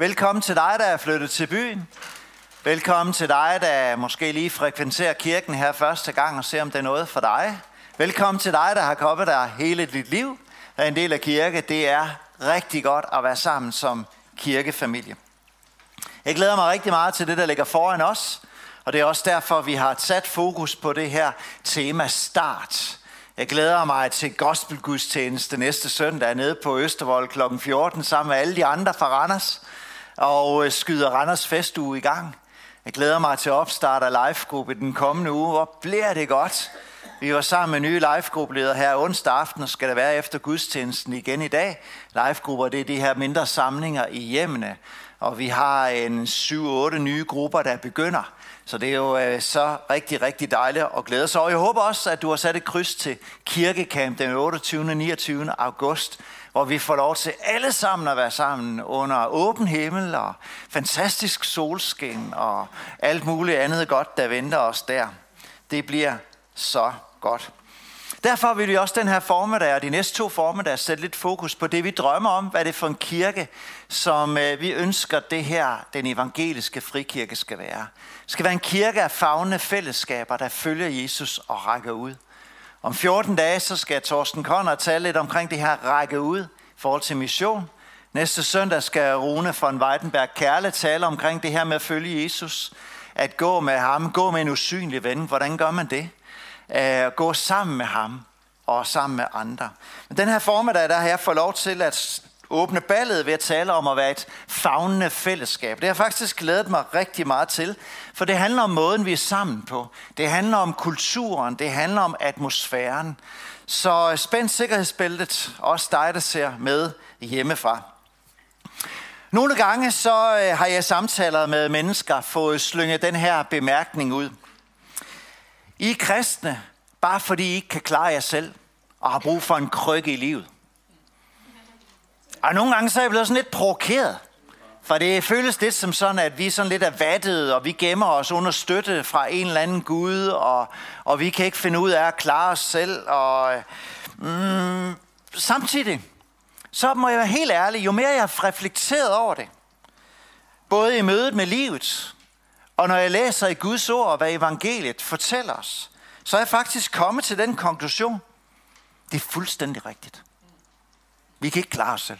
Velkommen til dig, der er flyttet til byen. Velkommen til dig, der måske lige frekventerer kirken her første gang og ser, om det er noget for dig. Velkommen til dig, der har kommet der hele dit liv. Der er en del af kirke. Det er rigtig godt at være sammen som kirkefamilie. Jeg glæder mig rigtig meget til det, der ligger foran os. Og det er også derfor, vi har sat fokus på det her tema start. Jeg glæder mig til gospelgudstjeneste næste søndag nede på Østervold kl. 14 sammen med alle de andre fra Randers og øh, skyder Randers festuge i gang. Jeg glæder mig til opstart af livegruppe den kommende uge. Hvor bliver det godt? Vi var sammen med nye livegruppeleder her onsdag aften, og skal der være efter gudstjenesten igen i dag. Livegrupper, det er de her mindre samlinger i hjemmene. Og vi har en 7-8 nye grupper, der begynder. Så det er jo øh, så rigtig, rigtig dejligt at glæde sig. Og jeg håber også, at du har sat et kryds til kirkekamp den 28. og 29. august, hvor vi får lov til alle sammen at være sammen under åben himmel og fantastisk solskin og alt muligt andet godt, der venter os der. Det bliver så godt. Derfor vil vi også den her formiddag og de næste to formiddag sætte lidt fokus på det, vi drømmer om, hvad det er for en kirke, som øh, vi ønsker det her, den evangeliske frikirke skal være. Det skal være en kirke af fagne fællesskaber, der følger Jesus og rækker ud. Om 14 dage, så skal Torsten Conner tale lidt omkring det her række ud i forhold til mission. Næste søndag skal Rune von Weidenberg Kærle tale omkring det her med at følge Jesus. At gå med ham, gå med en usynlig ven. Hvordan gør man det? At gå sammen med ham og sammen med andre. Men den her formiddag, der har jeg fået lov til at åbne ballet ved at tale om at være et fagnende fællesskab. Det har jeg faktisk glædet mig rigtig meget til, for det handler om måden, vi er sammen på. Det handler om kulturen, det handler om atmosfæren. Så spænd sikkerhedsbæltet, også dig, der ser med hjemmefra. Nogle gange så øh, har jeg samtaler med mennesker fået slynget den her bemærkning ud. I er kristne, bare fordi I ikke kan klare jer selv og har brug for en krykke i livet. Og nogle gange så er jeg blevet sådan lidt provokeret. For det føles lidt som sådan, at vi er sådan lidt er vattede, og vi gemmer os under støtte fra en eller anden Gud, og, og vi kan ikke finde ud af at klare os selv. Og, mm, samtidig, så må jeg være helt ærlig, jo mere jeg har reflekteret over det, både i mødet med livet, og når jeg læser i Guds ord, hvad evangeliet fortæller os, så er jeg faktisk kommet til den konklusion, det er fuldstændig rigtigt. Vi kan ikke klare os selv.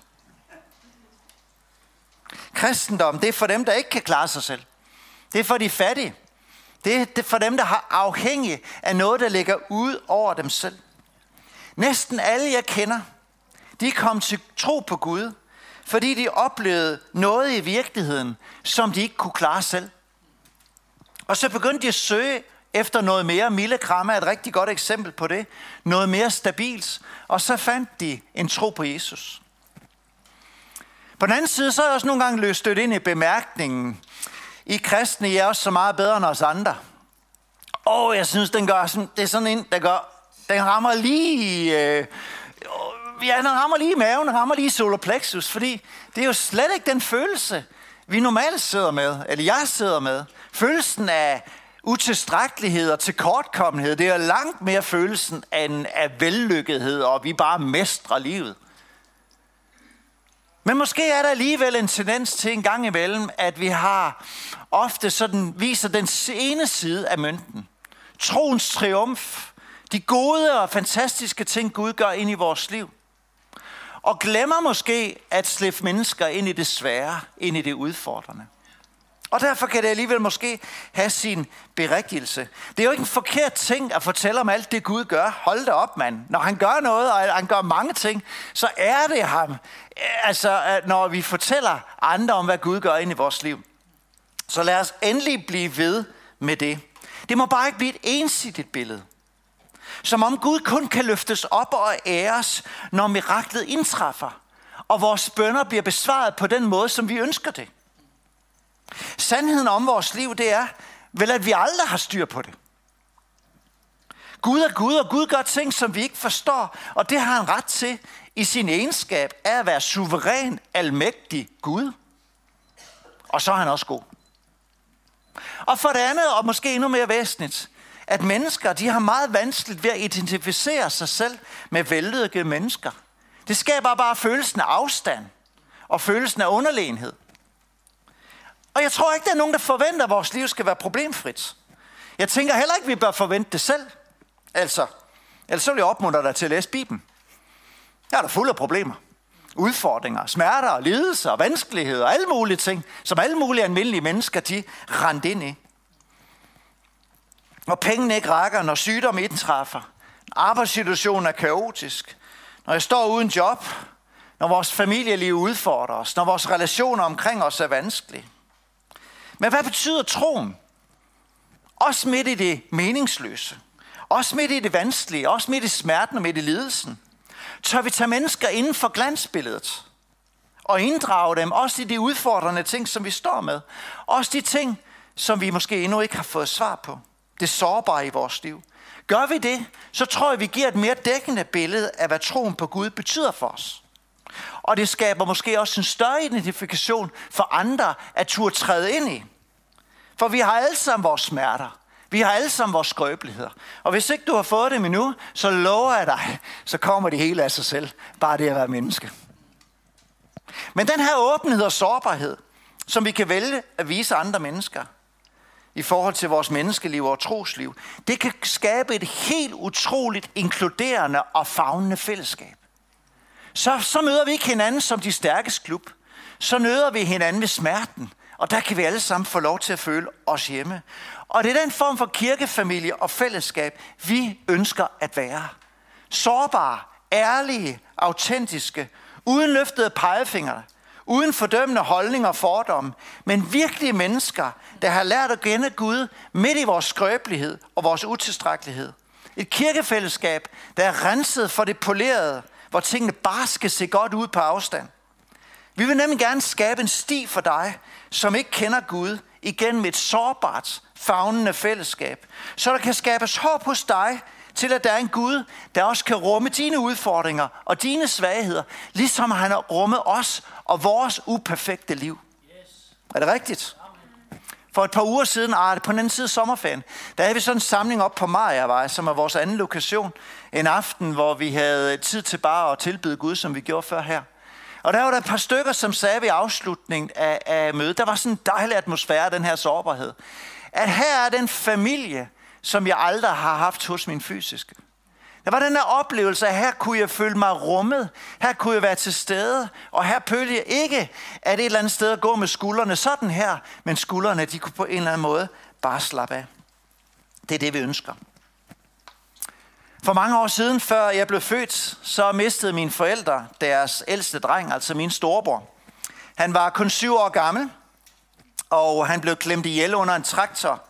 Kristendom, det er for dem, der ikke kan klare sig selv. Det er for de fattige. Det er for dem, der har afhængig af noget, der ligger ud over dem selv. Næsten alle, jeg kender, de kom til tro på Gud, fordi de oplevede noget i virkeligheden, som de ikke kunne klare selv. Og så begyndte de at søge efter noget mere. Mille Kramme er et rigtig godt eksempel på det. Noget mere stabilt. Og så fandt de en tro på Jesus. På den anden side, så er jeg også nogle gange løst stødt ind i bemærkningen. I kristne, I er også så meget bedre end os andre. Og jeg synes, den gør sådan, det er sådan en, der gør, den rammer lige, øh, ja, den rammer lige i maven, den rammer lige i solar plexus, fordi det er jo slet ikke den følelse, vi normalt sidder med, eller jeg sidder med. Følelsen af utilstrækkelighed og tilkortkommenhed, det er langt mere følelsen end af vellykkethed, og vi bare mestrer livet. Men måske er der alligevel en tendens til en gang imellem, at vi har ofte sådan, viser den ene side af mønten. Troens triumf. De gode og fantastiske ting, Gud gør ind i vores liv. Og glemmer måske at slippe mennesker ind i det svære, ind i det udfordrende. Og derfor kan det alligevel måske have sin berigtigelse. Det er jo ikke en forkert ting at fortælle om alt det Gud gør. Hold da op, mand. Når han gør noget, og han gør mange ting, så er det ham. Altså, når vi fortæller andre om, hvad Gud gør ind i vores liv. Så lad os endelig blive ved med det. Det må bare ikke blive et ensidigt billede. Som om Gud kun kan løftes op og æres, når miraklet indtræffer, og vores bønder bliver besvaret på den måde, som vi ønsker det. Sandheden om vores liv, det er vel, at vi aldrig har styr på det. Gud er Gud, og Gud gør ting, som vi ikke forstår, og det har han ret til i sin egenskab af at være suveræn, almægtig Gud. Og så er han også god. Og for det andet, og måske endnu mere væsentligt, at mennesker, de har meget vanskeligt ved at identificere sig selv med vældige mennesker. Det skaber bare følelsen af afstand og følelsen af underlegenhed. Og jeg tror ikke, der er nogen, der forventer, at vores liv skal være problemfrit. Jeg tænker heller ikke, at vi bør forvente det selv. Altså, ellers så vil jeg opmuntre dig til at læse Bibelen. Jeg er der fuld af problemer. Udfordringer, smerter, lidelser, vanskeligheder og alle mulige ting, som alle mulige almindelige mennesker, de rent ind i. Når pengene ikke rækker, når sygdom indtræffer, når arbejdssituationen er kaotisk, når jeg står uden job, når vores familieliv udfordrer os, når vores relationer omkring os er vanskelige. Men hvad betyder troen? Også midt i det meningsløse. Også midt i det vanskelige. Også midt i smerten og midt i lidelsen. Tør vi tage mennesker inden for glansbilledet? Og inddrage dem også i de udfordrende ting, som vi står med. Også de ting, som vi måske endnu ikke har fået svar på. Det sårbare i vores liv. Gør vi det, så tror jeg, vi giver et mere dækkende billede af, hvad troen på Gud betyder for os. Og det skaber måske også en større identifikation for andre at turde træde ind i. For vi har alle sammen vores smerter. Vi har alle sammen vores skrøbeligheder. Og hvis ikke du har fået dem endnu, så lover jeg dig, så kommer det hele af sig selv. Bare det at være menneske. Men den her åbenhed og sårbarhed, som vi kan vælge at vise andre mennesker, i forhold til vores menneskeliv og trosliv, det kan skabe et helt utroligt inkluderende og fagnende fællesskab. Så, så møder vi ikke hinanden som de stærkeste klub. Så møder vi hinanden ved smerten. Og der kan vi alle sammen få lov til at føle os hjemme. Og det er den form for kirkefamilie og fællesskab, vi ønsker at være. Sårbare, ærlige, autentiske, uden løftede pegefingre, uden fordømmende holdninger og fordomme, men virkelige mennesker, der har lært at kende Gud midt i vores skrøbelighed og vores utilstrækkelighed. Et kirkefællesskab, der er renset for det polerede, hvor tingene bare skal se godt ud på afstand. Vi vil nemlig gerne skabe en sti for dig, som ikke kender Gud, igennem et sårbart, fagnende fællesskab. Så der kan skabes håb hos dig, til at der er en Gud, der også kan rumme dine udfordringer og dine svagheder, ligesom han har rummet os og vores uperfekte liv. Yes. Er det rigtigt? For et par uger siden, ah, på den anden side af sommerferien, der havde vi sådan en samling op på Mariavej, som er vores anden lokation. En aften, hvor vi havde tid til bare at tilbyde Gud, som vi gjorde før her. Og der var der et par stykker, som sagde ved afslutningen af, af mødet, der var sådan en dejlig atmosfære, den her sårbarhed. At her er den familie, som jeg aldrig har haft hos min fysiske. Der var den her oplevelse, at her kunne jeg føle mig rummet. Her kunne jeg være til stede. Og her følte jeg ikke, at et eller andet sted at gå med skuldrene sådan her. Men skuldrene, de kunne på en eller anden måde bare slappe af. Det er det, vi ønsker. For mange år siden, før jeg blev født, så mistede mine forældre deres ældste dreng, altså min storebror. Han var kun syv år gammel, og han blev klemt ihjel under en traktor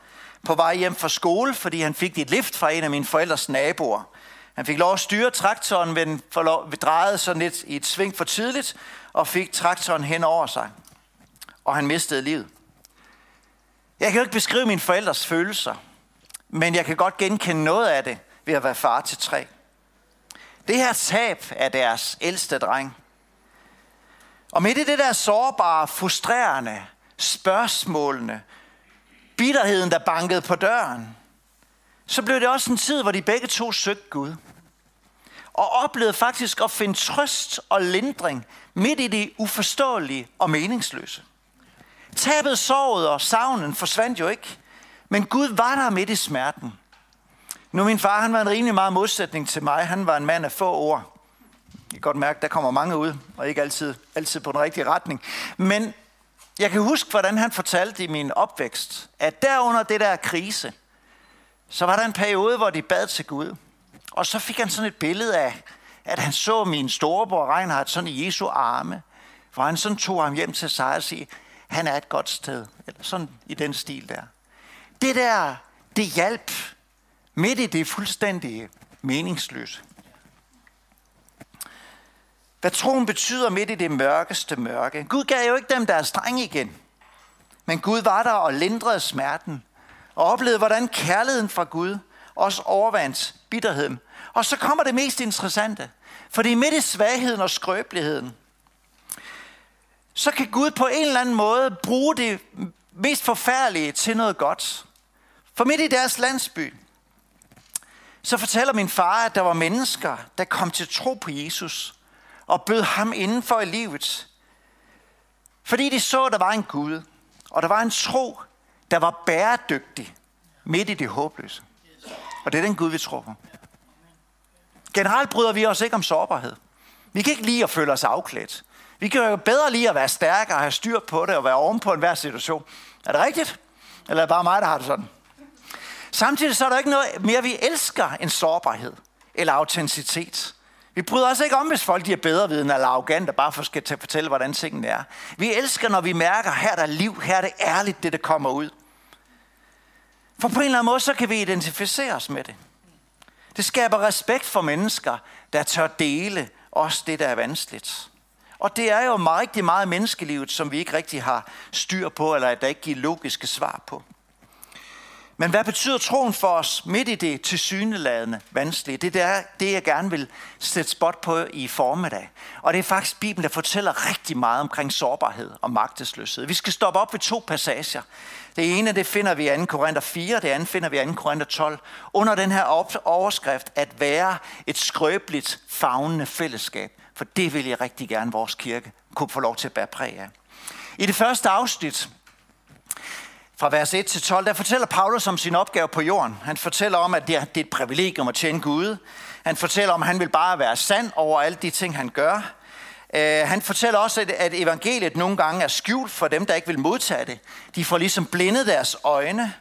på vej hjem fra skole, fordi han fik et lift fra en af mine forældres naboer. Han fik lov at styre traktoren, men drejede sig lidt i et sving for tidligt, og fik traktoren hen over sig. Og han mistede livet. Jeg kan jo ikke beskrive mine forældres følelser, men jeg kan godt genkende noget af det ved at være far til tre. Det her tab af deres ældste dreng. Og midt i det der sårbare, frustrerende, spørgsmålene, bitterheden, der bankede på døren, så blev det også en tid, hvor de begge to søgte Gud. Og oplevede faktisk at finde trøst og lindring midt i det uforståelige og meningsløse. Tabet, såret og savnen forsvandt jo ikke, men Gud var der midt i smerten. Nu min far, han var en rimelig meget modsætning til mig. Han var en mand af få ord. Jeg kan godt mærke, der kommer mange ud, og ikke altid, altid på den rigtige retning. Men jeg kan huske, hvordan han fortalte i min opvækst, at derunder det der krise, så var der en periode, hvor de bad til Gud. Og så fik han sådan et billede af, at han så min storebror Reinhard sådan i Jesu arme, hvor han sådan tog ham hjem til sig og sagde, han er et godt sted. Eller sådan i den stil der. Det der, det hjalp midt i det fuldstændig meningsløse. Hvad troen betyder midt i det mørkeste mørke. Gud gav jo ikke dem deres dreng igen. Men Gud var der og lindrede smerten. Og oplevede, hvordan kærligheden fra Gud også overvandt bitterheden. Og så kommer det mest interessante. Fordi midt i svagheden og skrøbeligheden, så kan Gud på en eller anden måde bruge det mest forfærdelige til noget godt. For midt i deres landsby, så fortæller min far, at der var mennesker, der kom til tro på Jesus og bød ham indenfor i livet. Fordi de så, at der var en Gud. Og der var en tro, der var bæredygtig midt i det håbløse. Og det er den Gud, vi tror på. Generelt bryder vi os ikke om sårbarhed. Vi kan ikke lide at føle os afklædt. Vi kan jo bedre lide at være stærke og have styr på det og være oven på enhver situation. Er det rigtigt? Eller er det bare mig, der har det sådan? Samtidig så er der ikke noget mere, vi elsker end sårbarhed eller autenticitet. Vi bryder os ikke om, hvis folk de er bedre viden eller arrogante, bare for at fortælle, hvordan tingene er. Vi elsker, når vi mærker, her er der liv, her er det ærligt, det der kommer ud. For på en eller anden måde, så kan vi identificere os med det. Det skaber respekt for mennesker, der tør dele også det, der er vanskeligt. Og det er jo meget, rigtig meget menneskelivet, som vi ikke rigtig har styr på, eller der ikke giver logiske svar på. Men hvad betyder troen for os midt i det tilsyneladende vanskelige? Det er det, jeg gerne vil sætte spot på i formiddag. Og det er faktisk Bibelen, der fortæller rigtig meget omkring sårbarhed og magtesløshed. Vi skal stoppe op ved to passager. Det ene, det finder vi i 2. Korinther 4, det andet finder vi i 2. Korinther 12. Under den her overskrift, at være et skrøbeligt, fagnende fællesskab. For det vil jeg rigtig gerne, vores kirke kunne få lov til at bære præg af. I det første afsnit, fra vers 1 til 12, der fortæller Paulus om sin opgave på jorden. Han fortæller om, at det er et privilegium at tjene Gud. Han fortæller om, at han vil bare være sand over alle de ting, han gør. Øh, han fortæller også, at, at evangeliet nogle gange er skjult for dem, der ikke vil modtage det. De får ligesom blindet deres øjne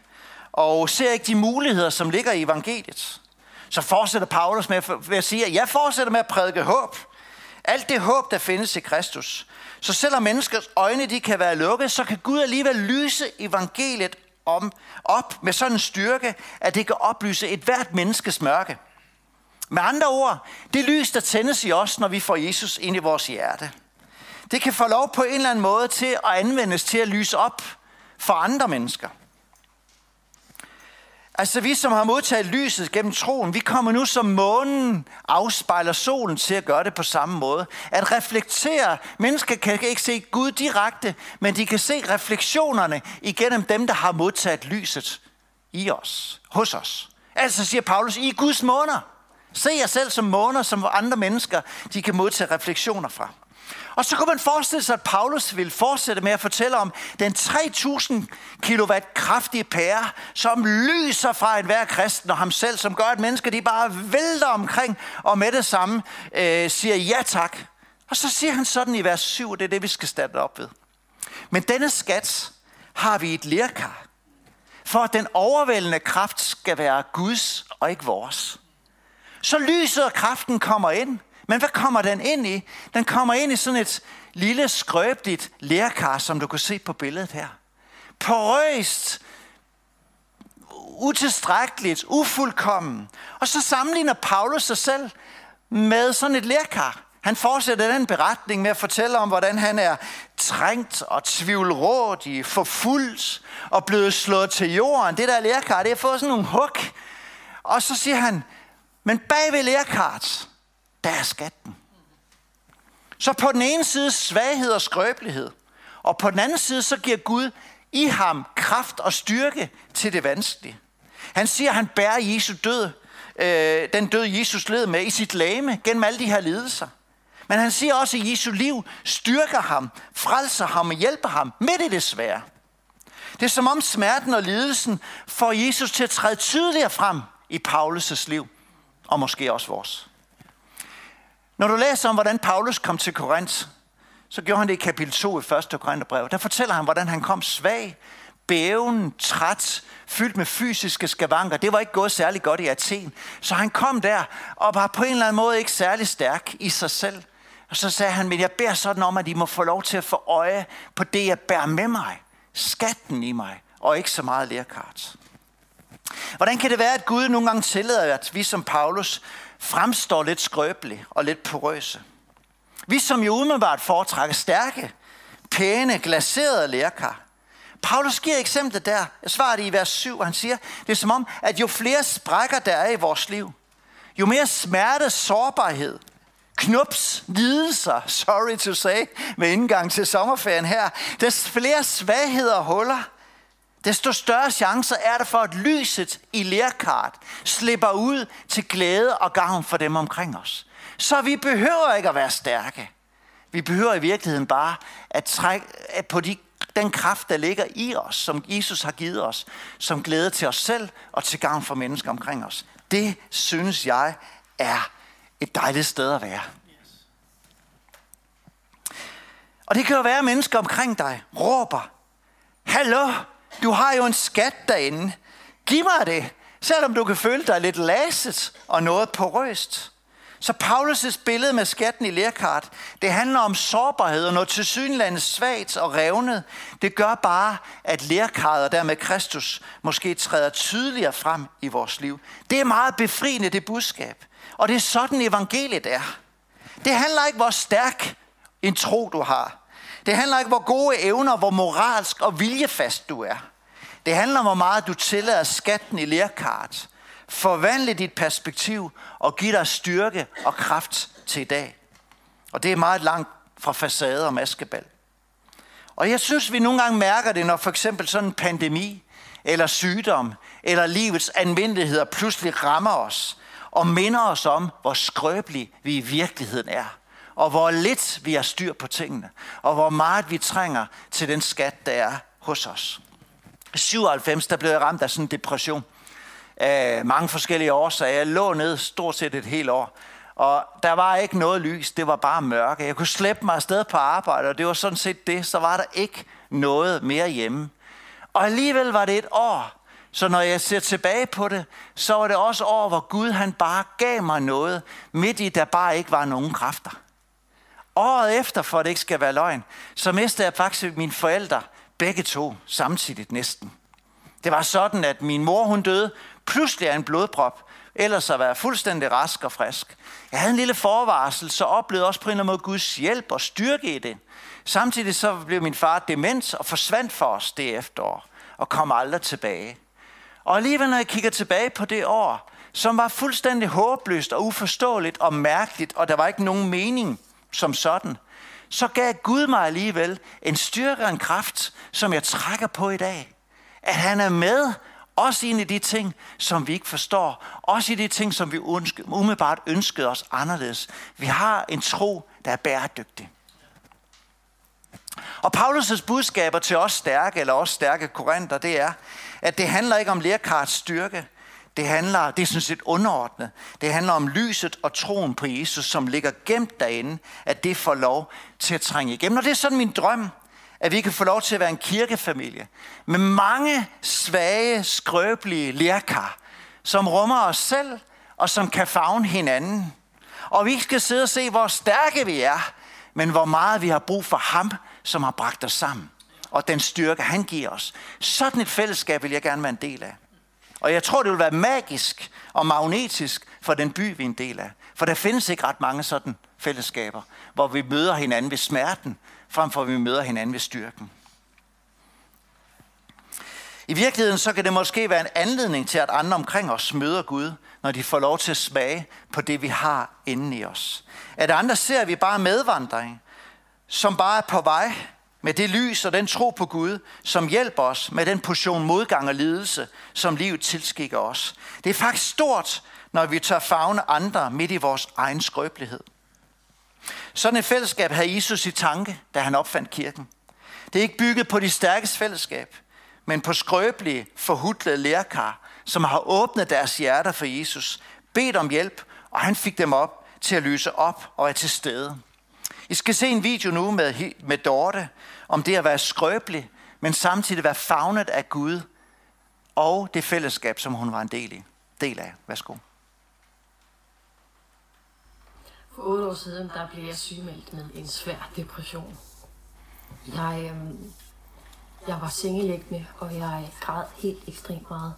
og ser ikke de muligheder, som ligger i evangeliet. Så fortsætter Paulus med at sige, at jeg fortsætter med at prædike håb. Alt det håb, der findes i Kristus. Så selvom menneskers øjne de kan være lukket, så kan Gud alligevel lyse evangeliet om, op med sådan en styrke, at det kan oplyse et hvert menneskes mørke. Med andre ord, det lys, der tændes i os, når vi får Jesus ind i vores hjerte. Det kan få lov på en eller anden måde til at anvendes til at lyse op for andre mennesker. Altså vi, som har modtaget lyset gennem troen, vi kommer nu som månen afspejler solen til at gøre det på samme måde. At reflektere. Mennesker kan ikke se Gud direkte, men de kan se refleksionerne igennem dem, der har modtaget lyset i os, hos os. Altså siger Paulus, I er Guds måner. Se jer selv som måner, som andre mennesker de kan modtage refleksioner fra. Og så kunne man forestille sig, at Paulus ville fortsætte med at fortælle om den 3000 kW kraftige pære, som lyser fra enhver kristen og ham selv, som gør, at mennesker de bare vælter omkring og med det samme øh, siger ja tak. Og så siger han sådan i vers 7, det er det, vi skal starte op ved. Men denne skat har vi et lærkar, for at den overvældende kraft skal være Guds og ikke vores. Så lyset og kraften kommer ind, men hvad kommer den ind i? Den kommer ind i sådan et lille skrøbeligt lærkar, som du kan se på billedet her. Porøst, utilstrækkeligt, ufuldkommen. Og så sammenligner Paulus sig selv med sådan et lærkar. Han fortsætter den beretning med at fortælle om, hvordan han er trængt og tvivlrådig, forfulgt og blevet slået til jorden. Det der lærkar, det har fået sådan nogle hug. Og så siger han, men bag ved lærkart, der er skatten. Så på den ene side svaghed og skrøbelighed, og på den anden side så giver Gud i ham kraft og styrke til det vanskelige. Han siger, at han bærer Jesu død, øh, den død Jesus led med i sit lame gennem alle de her lidelser. Men han siger også, at Jesu liv styrker ham, frelser ham og hjælper ham midt i det svære. Det er som om smerten og lidelsen får Jesus til at træde tydeligere frem i Paulus' liv, og måske også vores. Når du læser om, hvordan Paulus kom til Korinth, så gjorde han det i kapitel 2 i 1. Korintherbrev. Der fortæller han, hvordan han kom svag, bæven, træt, fyldt med fysiske skavanker. Det var ikke gået særlig godt i Athen. Så han kom der og var på en eller anden måde ikke særlig stærk i sig selv. Og så sagde han, men jeg beder sådan om, at I må få lov til at få øje på det, jeg bærer med mig. Skatten i mig, og ikke så meget lærkart. Hvordan kan det være, at Gud nogle gange tillader, at vi som Paulus fremstår lidt skrøbelige og lidt porøse. Vi som jo umiddelbart foretrækker stærke, pæne, glaserede lærkar. Paulus giver eksemplet der. Jeg svarer det i vers 7, og han siger, det er som om, at jo flere sprækker der er i vores liv, jo mere smerte, sårbarhed, knups, lidelser, sorry to say, med indgang til sommerferien her, des flere svagheder og huller, desto større chancer er der for, at lyset i lærkart slipper ud til glæde og gavn for dem omkring os. Så vi behøver ikke at være stærke. Vi behøver i virkeligheden bare at trække på de den kraft, der ligger i os, som Jesus har givet os, som glæde til os selv og til gavn for mennesker omkring os. Det synes jeg er et dejligt sted at være. Og det kan jo være, at mennesker omkring dig råber, Hallo, du har jo en skat derinde. Giv mig det, selvom du kan føle dig lidt laset og noget porøst. Så Paulus' billede med skatten i lærkart, det handler om sårbarhed og noget tilsyneladende svagt og revnet. Det gør bare, at lærkaret og dermed Kristus måske træder tydeligere frem i vores liv. Det er meget befriende, det budskab. Og det er sådan evangeliet er. Det handler ikke, hvor stærk en tro du har. Det handler ikke, hvor gode evner, hvor moralsk og viljefast du er. Det handler om, hvor meget du tillader skatten i lærkart. Forvandle dit perspektiv og give dig styrke og kraft til i dag. Og det er meget langt fra facade og maskebal. Og jeg synes, vi nogle gange mærker det, når for eksempel sådan en pandemi, eller sygdom, eller livets anvendeligheder pludselig rammer os, og minder os om, hvor skrøbelige vi i virkeligheden er og hvor lidt vi har styr på tingene, og hvor meget vi trænger til den skat, der er hos os. I 97, der blev jeg ramt af sådan en depression. Af mange forskellige årsager. Jeg lå ned stort set et helt år. Og der var ikke noget lys, det var bare mørke. Jeg kunne slæbe mig afsted på arbejde, og det var sådan set det. Så var der ikke noget mere hjemme. Og alligevel var det et år. Så når jeg ser tilbage på det, så var det også år, hvor Gud han bare gav mig noget, midt i der bare ikke var nogen kræfter. Året efter, for at det ikke skal være løgn, så mistede jeg faktisk mine forældre, begge to, samtidig næsten. Det var sådan, at min mor hun døde pludselig af en blodprop, ellers at være fuldstændig rask og frisk. Jeg havde en lille forvarsel, så oplevede også på en eller anden måde Guds hjælp og styrke i det. Samtidig så blev min far dement og forsvandt for os det efterår, og kom aldrig tilbage. Og alligevel, når jeg kigger tilbage på det år, som var fuldstændig håbløst og uforståeligt og mærkeligt, og der var ikke nogen mening som sådan, så gav Gud mig alligevel en styrke og en kraft, som jeg trækker på i dag. At han er med, også ind i de ting, som vi ikke forstår. Også i de ting, som vi umiddelbart ønskede os anderledes. Vi har en tro, der er bæredygtig. Og Paulus' budskaber til os stærke, eller også stærke korinther, det er, at det handler ikke om lærkarts styrke, det handler, det er sådan set underordnet. Det handler om lyset og troen på Jesus, som ligger gemt derinde, at det får lov til at trænge igennem. Og det er sådan min drøm, at vi kan få lov til at være en kirkefamilie med mange svage, skrøbelige lærkar, som rummer os selv og som kan fagne hinanden. Og vi skal sidde og se, hvor stærke vi er, men hvor meget vi har brug for ham, som har bragt os sammen. Og den styrke, han giver os. Sådan et fællesskab vil jeg gerne være en del af. Og jeg tror, det vil være magisk og magnetisk for den by, vi er en del af. For der findes ikke ret mange sådan fællesskaber, hvor vi møder hinanden ved smerten, frem for at vi møder hinanden ved styrken. I virkeligheden så kan det måske være en anledning til, at andre omkring os møder Gud, når de får lov til at smage på det, vi har inde i os. At andre ser vi bare medvandring, som bare er på vej med det lys og den tro på Gud, som hjælper os med den portion modgang og lidelse, som livet tilskikker os. Det er faktisk stort, når vi tør fagne andre midt i vores egen skrøbelighed. Sådan et fællesskab havde Jesus i tanke, da han opfandt kirken. Det er ikke bygget på de stærkes fællesskab, men på skrøbelige, forhudlede lærkar, som har åbnet deres hjerter for Jesus, bedt om hjælp, og han fik dem op til at lyse op og er til stede. I skal se en video nu med, med Dorte om det at være skrøbelig, men samtidig være fagnet af Gud og det fællesskab, som hun var en del, i, del af. Værsgo. For otte år siden, der blev jeg sygemeldt med en svær depression. Jeg, øh, jeg var sengeliggende, og jeg græd helt ekstremt meget.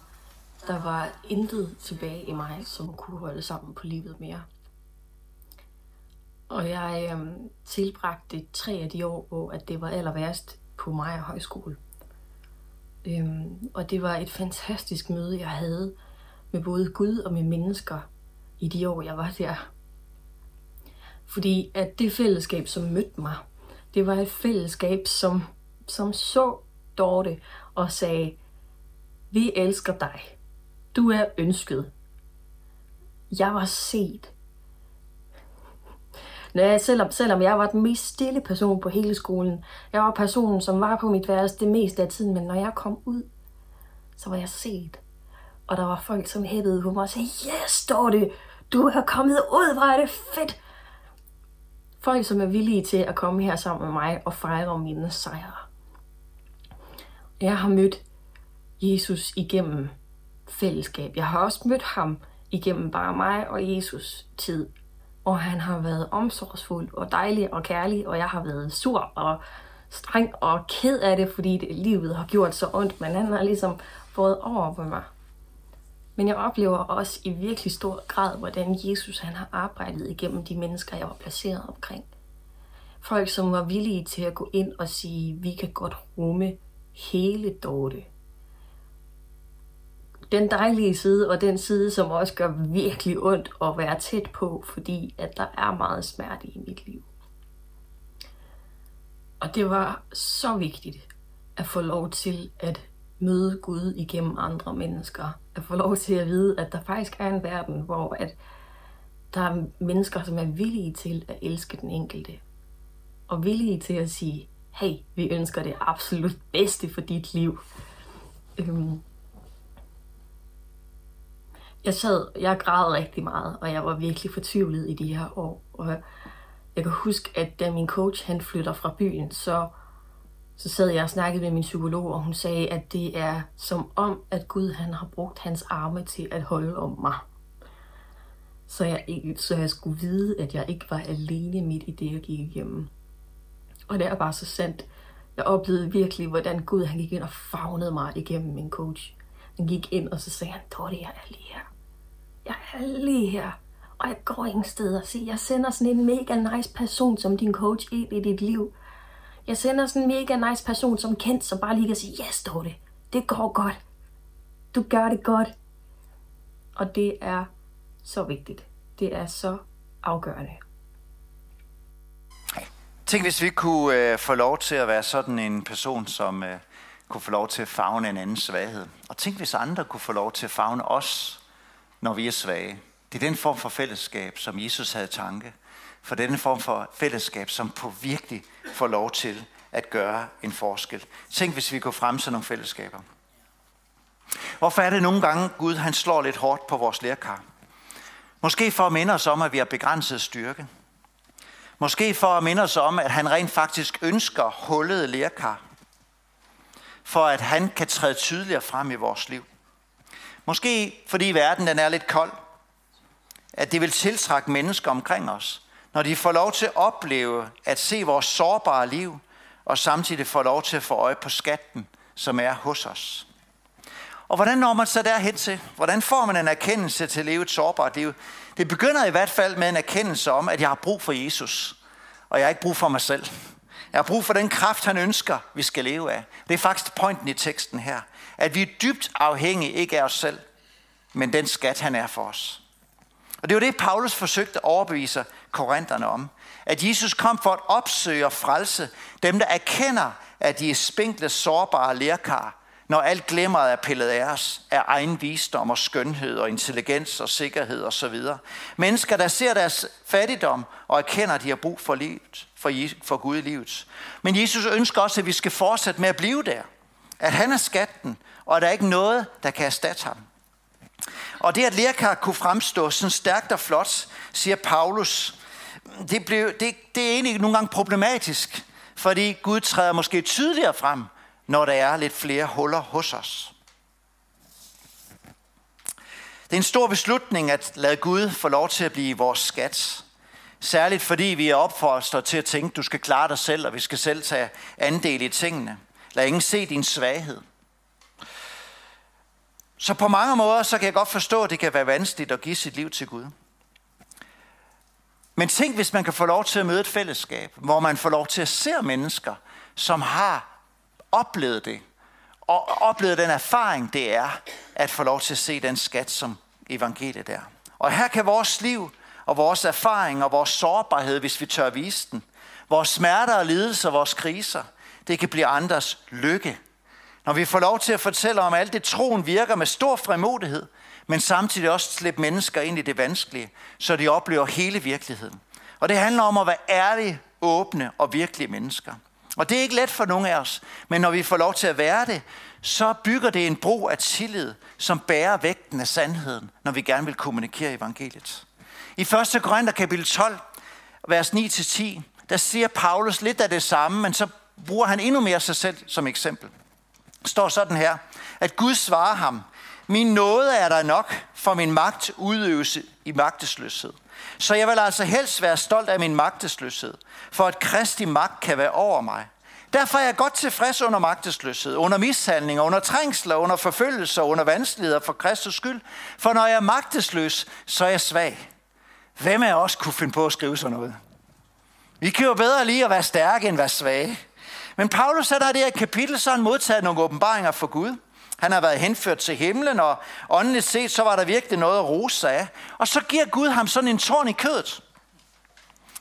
Der var intet tilbage i mig, som kunne holde sammen på livet mere. Og jeg øhm, tilbragte tre af de år, hvor at det var aller værst på mig og højskole. Øhm, og det var et fantastisk møde, jeg havde med både Gud og med mennesker i de år, jeg var der. Fordi at det fællesskab, som mødte mig, det var et fællesskab, som, som så Dorte og sagde, vi elsker dig. Du er ønsket. Jeg var set. Når jeg, selvom, selvom jeg var den mest stille person på hele skolen. Jeg var personen, som var på mit værelse det meste af tiden, men når jeg kom ud, så var jeg set. Og der var folk, som hæppede på mig og sagde, yes, det. du er kommet ud, hvor er det fedt. Folk, som er villige til at komme her sammen med mig og fejre mine sejre. Jeg har mødt Jesus igennem fællesskab. Jeg har også mødt ham igennem bare mig og Jesus tid. Og han har været omsorgsfuld og dejlig og kærlig, og jeg har været sur og streng og ked af det, fordi det, livet har gjort så ondt, men han har ligesom fået over på mig. Men jeg oplever også i virkelig stor grad, hvordan Jesus han har arbejdet igennem de mennesker, jeg var placeret omkring. Folk, som var villige til at gå ind og sige, vi kan godt rumme hele Dorte. Den dejlige side, og den side, som også gør virkelig ondt at være tæt på, fordi at der er meget smerte i mit liv. Og det var så vigtigt at få lov til at møde Gud igennem andre mennesker. At få lov til at vide, at der faktisk er en verden, hvor at der er mennesker, som er villige til at elske den enkelte. Og villige til at sige, hey, vi ønsker det absolut bedste for dit liv. Øhm. Jeg sad, jeg græd rigtig meget, og jeg var virkelig fortvivlet i de her år. Og jeg kan huske, at da min coach han flytter fra byen, så så sad jeg og snakkede med min psykolog, og hun sagde, at det er som om, at Gud han har brugt hans arme til at holde om mig. Så jeg, så jeg skulle vide, at jeg ikke var alene midt i det, jeg gik igennem. Og det er bare så sandt. Jeg oplevede virkelig, hvordan Gud han gik ind og fagnede mig igennem min coach. Han gik ind, og så sagde han, Dorte, jeg er lige her. Jeg er lige her. Og jeg går ingen steder. Se, jeg sender sådan en mega nice person som din coach ind i dit liv jeg sender sådan en mega nice person som kendt, som bare lige kan sige, yes, Dorte, det går godt. Du gør det godt. Og det er så vigtigt. Det er så afgørende. Tænk, hvis vi kunne øh, få lov til at være sådan en person, som øh, kunne få lov til at fagne en anden svaghed. Og tænk, hvis andre kunne få lov til at fagne os, når vi er svage. Det er den form for fællesskab, som Jesus havde tanke for denne form for fællesskab, som på virkelig får lov til at gøre en forskel. Tænk, hvis vi går frem til nogle fællesskaber. Hvorfor er det nogle gange, Gud han slår lidt hårdt på vores lærkar? Måske for at minde os om, at vi har begrænset styrke. Måske for at minde os om, at han rent faktisk ønsker hullede lærkar. For at han kan træde tydeligere frem i vores liv. Måske fordi verden den er lidt kold. At det vil tiltrække mennesker omkring os, når de får lov til at opleve at se vores sårbare liv, og samtidig får lov til at få øje på skatten, som er hos os. Og hvordan når man så derhen til? Hvordan får man en erkendelse til at leve et sårbart liv? Det begynder i hvert fald med en erkendelse om, at jeg har brug for Jesus, og jeg har ikke brug for mig selv. Jeg har brug for den kraft, han ønsker, vi skal leve af. Det er faktisk pointen i teksten her. At vi er dybt afhængige, ikke af os selv, men den skat, han er for os. Og det var det, Paulus forsøgte at overbevise korinterne om. At Jesus kom for at opsøge og frelse dem, der erkender, at de er spinkle, sårbare lærkar, når alt glemret er pillet af os, af egen visdom og skønhed og intelligens og sikkerhed osv. Mennesker, der ser deres fattigdom og erkender, at de har brug for, livet, for, for Gud i livet. Men Jesus ønsker også, at vi skal fortsætte med at blive der. At han er skatten, og at der er ikke noget, der kan erstatte ham. Og det, at Lerkar kunne fremstå sådan stærkt og flot, siger Paulus, det, blev, det, det er egentlig nogle gange problematisk, fordi Gud træder måske tydeligere frem, når der er lidt flere huller hos os. Det er en stor beslutning at lade Gud få lov til at blive vores skat. Særligt fordi vi er opfostret til at tænke, at du skal klare dig selv, og vi skal selv tage andel i tingene. Lad ingen se din svaghed. Så på mange måder, så kan jeg godt forstå, at det kan være vanskeligt at give sit liv til Gud. Men tænk, hvis man kan få lov til at møde et fællesskab, hvor man får lov til at se mennesker, som har oplevet det, og oplevet den erfaring, det er at få lov til at se den skat, som evangeliet er. Og her kan vores liv og vores erfaring og vores sårbarhed, hvis vi tør vise den, vores smerter og lidelser, vores kriser, det kan blive andres lykke når vi får lov til at fortælle om alt det, troen virker med stor frimodighed, men samtidig også slippe mennesker ind i det vanskelige, så de oplever hele virkeligheden. Og det handler om at være ærlige, åbne og virkelige mennesker. Og det er ikke let for nogen af os, men når vi får lov til at være det, så bygger det en bro af tillid, som bærer vægten af sandheden, når vi gerne vil kommunikere evangeliet. I 1. Korinther kapitel 12, vers 9-10, der siger Paulus lidt af det samme, men så bruger han endnu mere sig selv som eksempel. står sådan her, at Gud svarer ham, min nåde er der nok, for min magt udøves i magtesløshed. Så jeg vil altså helst være stolt af min magtesløshed, for at Kristi magt kan være over mig. Derfor er jeg godt tilfreds under magtesløshed, under mishandlinger, under trængsler, under forfølgelser, under vanskeligheder for Kristus skyld. For når jeg er magtesløs, så er jeg svag. Hvem af os kunne finde på at skrive sådan noget? Vi kan jo bedre lige at være stærke end være svage. Men Paulus sætter i det her kapitel, så han modtaget nogle åbenbaringer for Gud. Han har været henført til himlen, og åndeligt set, så var der virkelig noget at rose af. Og så giver Gud ham sådan en tårn i kødet.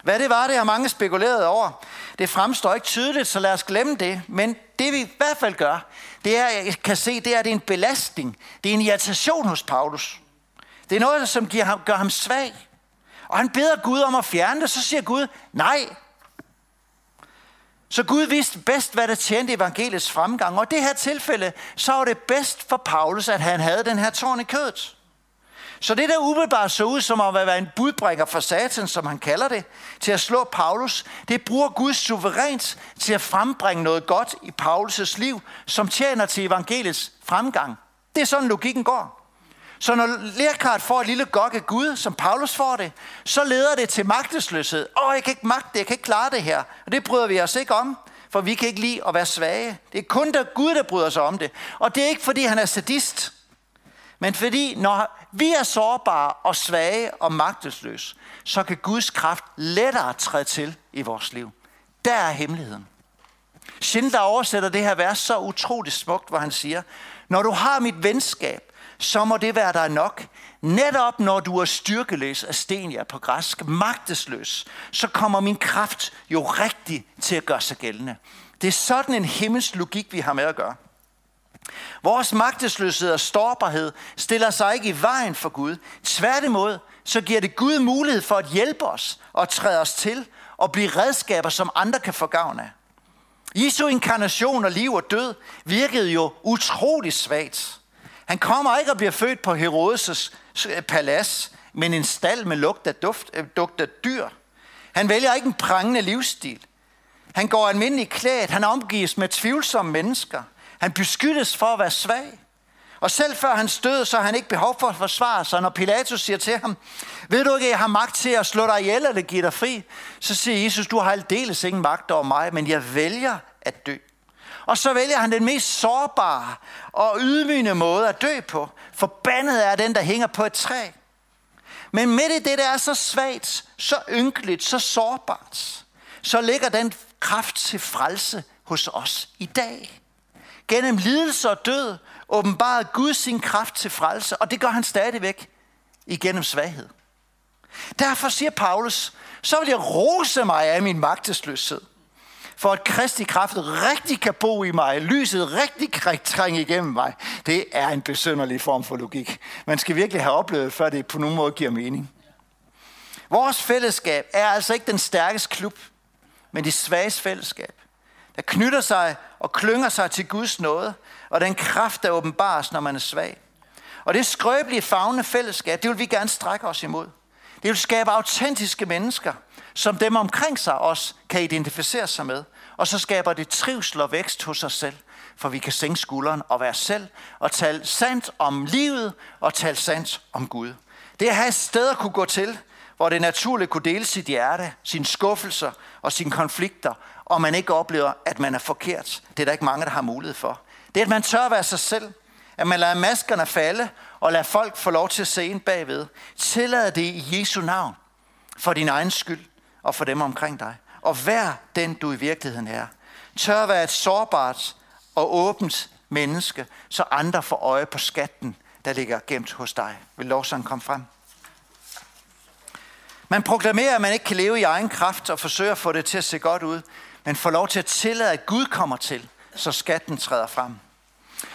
Hvad det var, det har mange spekuleret over. Det fremstår ikke tydeligt, så lad os glemme det. Men det vi i hvert fald gør, det er, jeg kan se, det er, at det er en belastning. Det er en irritation hos Paulus. Det er noget, som giver ham, gør ham svag. Og han beder Gud om at fjerne det, så siger Gud, nej. Så Gud vidste bedst, hvad der tjente evangeliets fremgang. Og i det her tilfælde, så var det bedst for Paulus, at han havde den her tårn i kødet. Så det der umiddelbart så ud som at være en budbringer for satan, som han kalder det, til at slå Paulus, det bruger Gud suverænt til at frembringe noget godt i Paulus' liv, som tjener til evangeliets fremgang. Det er sådan logikken går. Så når Lerkart får et lille gok af Gud, som Paulus får det, så leder det til magtesløshed. Åh, jeg kan ikke magte det, jeg kan ikke klare det her. Og det bryder vi os ikke om, for vi kan ikke lide at være svage. Det er kun der Gud, der bryder sig om det. Og det er ikke, fordi han er sadist, men fordi når vi er sårbare og svage og magtesløse, så kan Guds kraft lettere træde til i vores liv. Der er hemmeligheden. Schindler oversætter det her vers så utroligt smukt, hvor han siger, når du har mit venskab, så må det være dig nok. Netop når du er styrkeløs af sten, ja på græsk, magtesløs, så kommer min kraft jo rigtig til at gøre sig gældende. Det er sådan en himmelsk logik, vi har med at gøre. Vores magtesløshed og storbarhed stiller sig ikke i vejen for Gud. Tværtimod, så giver det Gud mulighed for at hjælpe os og træde os til og blive redskaber, som andre kan få gavn af. Jesu inkarnation og liv og død virkede jo utrolig svagt. Han kommer ikke og bliver født på Herodes' palads, men en stald med lugt af, duft, øh, duft af dyr. Han vælger ikke en prangende livsstil. Han går almindelig klædt. Han omgives med tvivlsomme mennesker. Han beskyttes for at være svag. Og selv før han stød, så har han ikke behov for at forsvare sig. Når Pilatus siger til ham, ved du ikke, at jeg har magt til at slå dig ihjel eller give dig fri? Så siger Jesus, du har aldeles ingen magt over mig, men jeg vælger at dø. Og så vælger han den mest sårbare og ydmygende måde at dø på. Forbandet er den, der hænger på et træ. Men midt i det, der er så svagt, så ynkeligt, så sårbart, så ligger den kraft til frelse hos os i dag. Gennem lidelse og død åbenbarede Gud sin kraft til frelse, og det gør han stadigvæk igennem svaghed. Derfor siger Paulus, så vil jeg rose mig af min magtesløshed for at Kristi kraft rigtig kan bo i mig, lyset rigtig kan trænge igennem mig, det er en besynderlig form for logik. Man skal virkelig have oplevet, før det på nogen måde giver mening. Vores fællesskab er altså ikke den stærkeste klub, men de svages fællesskab, der knytter sig og klynger sig til Guds nåde, og den kraft, der åbenbares, når man er svag. Og det skrøbelige, fagne fællesskab, det vil vi gerne strække os imod. Det vil skabe autentiske mennesker, som dem omkring sig også kan identificere sig med. Og så skaber det trivsel og vækst hos os selv, for vi kan sænke skulderen og være selv, og tale sandt om livet, og tale sandt om Gud. Det er at have et sted at kunne gå til, hvor det naturligt kunne dele sit hjerte, sine skuffelser og sine konflikter, og man ikke oplever, at man er forkert. Det er der ikke mange, der har mulighed for. Det er, at man tør at være sig selv, at man lader maskerne falde, og lader folk få lov til at se ind bagved. Tillad det i Jesu navn, for din egen skyld og for dem omkring dig. Og vær den, du i virkeligheden er. Tør være et sårbart og åbent menneske, så andre får øje på skatten, der ligger gemt hos dig. Vil lovsangen komme frem? Man proklamerer, at man ikke kan leve i egen kraft og forsøger at få det til at se godt ud, men får lov til at tillade, at Gud kommer til, så skatten træder frem.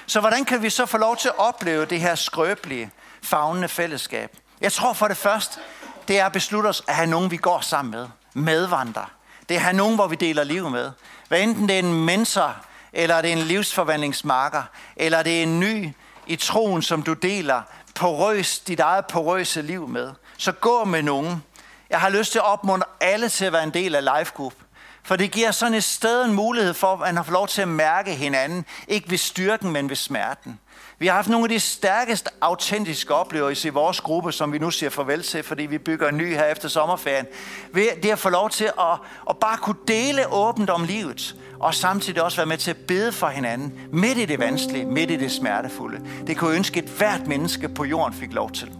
Så hvordan kan vi så få lov til at opleve det her skrøbelige, fagnende fællesskab? Jeg tror for det første, det er at beslutte os at have nogen, vi går sammen med. Medvandrer. Det er at have nogen, hvor vi deler liv med. Hvad enten det er en mentor, eller det er en livsforvandlingsmarker, eller det er en ny i troen, som du deler porøs, dit eget porøse liv med. Så gå med nogen. Jeg har lyst til at opmuntre alle til at være en del af Life Group. For det giver sådan et sted en mulighed for, at man har lov til at mærke hinanden. Ikke ved styrken, men ved smerten. Vi har haft nogle af de stærkeste autentiske oplevelser i vores gruppe, som vi nu siger farvel til, fordi vi bygger en ny her efter sommerferien. Ved det at få lov til at, at bare kunne dele åbent om livet, og samtidig også være med til at bede for hinanden, midt i det vanskelige, midt i det smertefulde. Det kunne ønske, at hvert menneske på jorden fik lov til.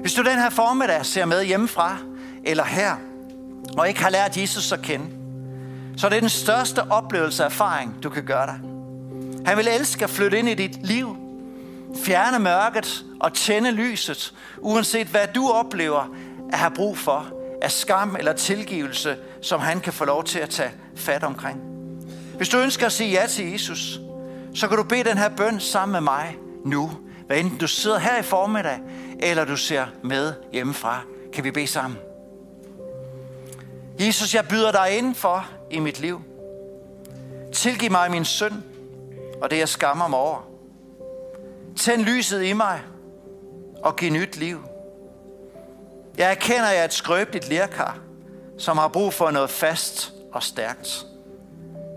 Hvis du den her formiddag ser med hjemmefra, eller her, og ikke har lært Jesus at kende, så er det den største oplevelse og erfaring, du kan gøre dig. Han vil elske at flytte ind i dit liv, fjerne mørket og tænde lyset, uanset hvad du oplever at have brug for af skam eller tilgivelse, som han kan få lov til at tage fat omkring. Hvis du ønsker at sige ja til Jesus, så kan du bede den her bøn sammen med mig nu. Hvad enten du sidder her i formiddag, eller du ser med hjemmefra, kan vi bede sammen. Jesus, jeg byder dig ind for i mit liv. Tilgiv mig min synd, og det jeg skammer mig over. Tænd lyset i mig, og giv nyt liv. Jeg erkender, at jeg er et skrøbeligt lærkar, som har brug for noget fast og stærkt.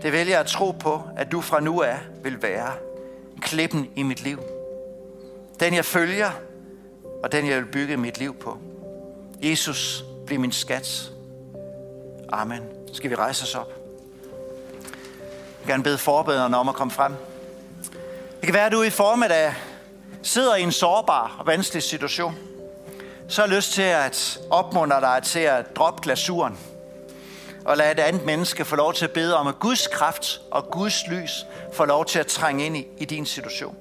Det vælger jeg at tro på, at du fra nu af vil være klippen i mit liv. Den jeg følger, og den jeg vil bygge mit liv på. Jesus, bliv min skat. Amen. Skal vi rejse os op? Jeg vil gerne bede forbederne om at komme frem. Det kan være, at du i formiddag sidder i en sårbar og vanskelig situation. Så har jeg lyst til at opmuntre dig til at droppe glasuren og lade et andet menneske få lov til at bede om, at Guds kraft og Guds lys får lov til at trænge ind i, i din situation.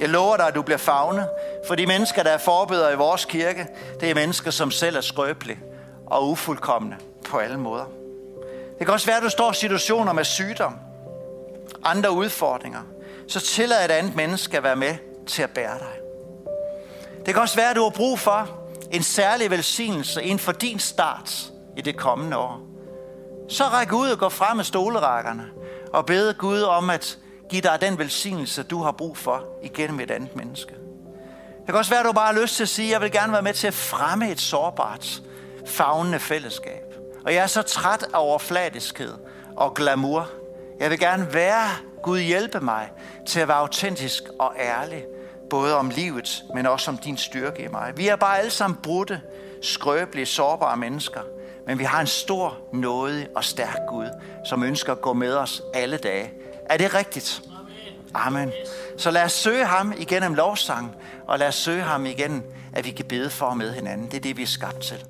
Jeg lover dig, at du bliver fagnet, for de mennesker, der er forbedere i vores kirke, det er mennesker, som selv er skrøbelige og ufuldkommende på alle måder. Det kan også være, at du står i situationer med sygdom, andre udfordringer. Så tillad et andet menneske at være med til at bære dig. Det kan også være, at du har brug for en særlig velsignelse inden for din start i det kommende år. Så ræk ud og gå frem med stolerækkerne og bede Gud om at give dig den velsignelse, du har brug for igennem et andet menneske. Det kan også være, at du bare har lyst til at sige, at jeg vil gerne være med til at fremme et sårbart, fagnende fællesskab. Og jeg er så træt af overfladiskhed og glamour. Jeg vil gerne være, Gud hjælpe mig til at være autentisk og ærlig, både om livet, men også om din styrke i mig. Vi er bare alle sammen brudte, skrøbelige, sårbare mennesker, men vi har en stor, nådig og stærk Gud, som ønsker at gå med os alle dage. Er det rigtigt? Amen. Så lad os søge ham igennem lovsang, og lad os søge ham igen, at vi kan bede for med hinanden. Det er det, vi er skabt til.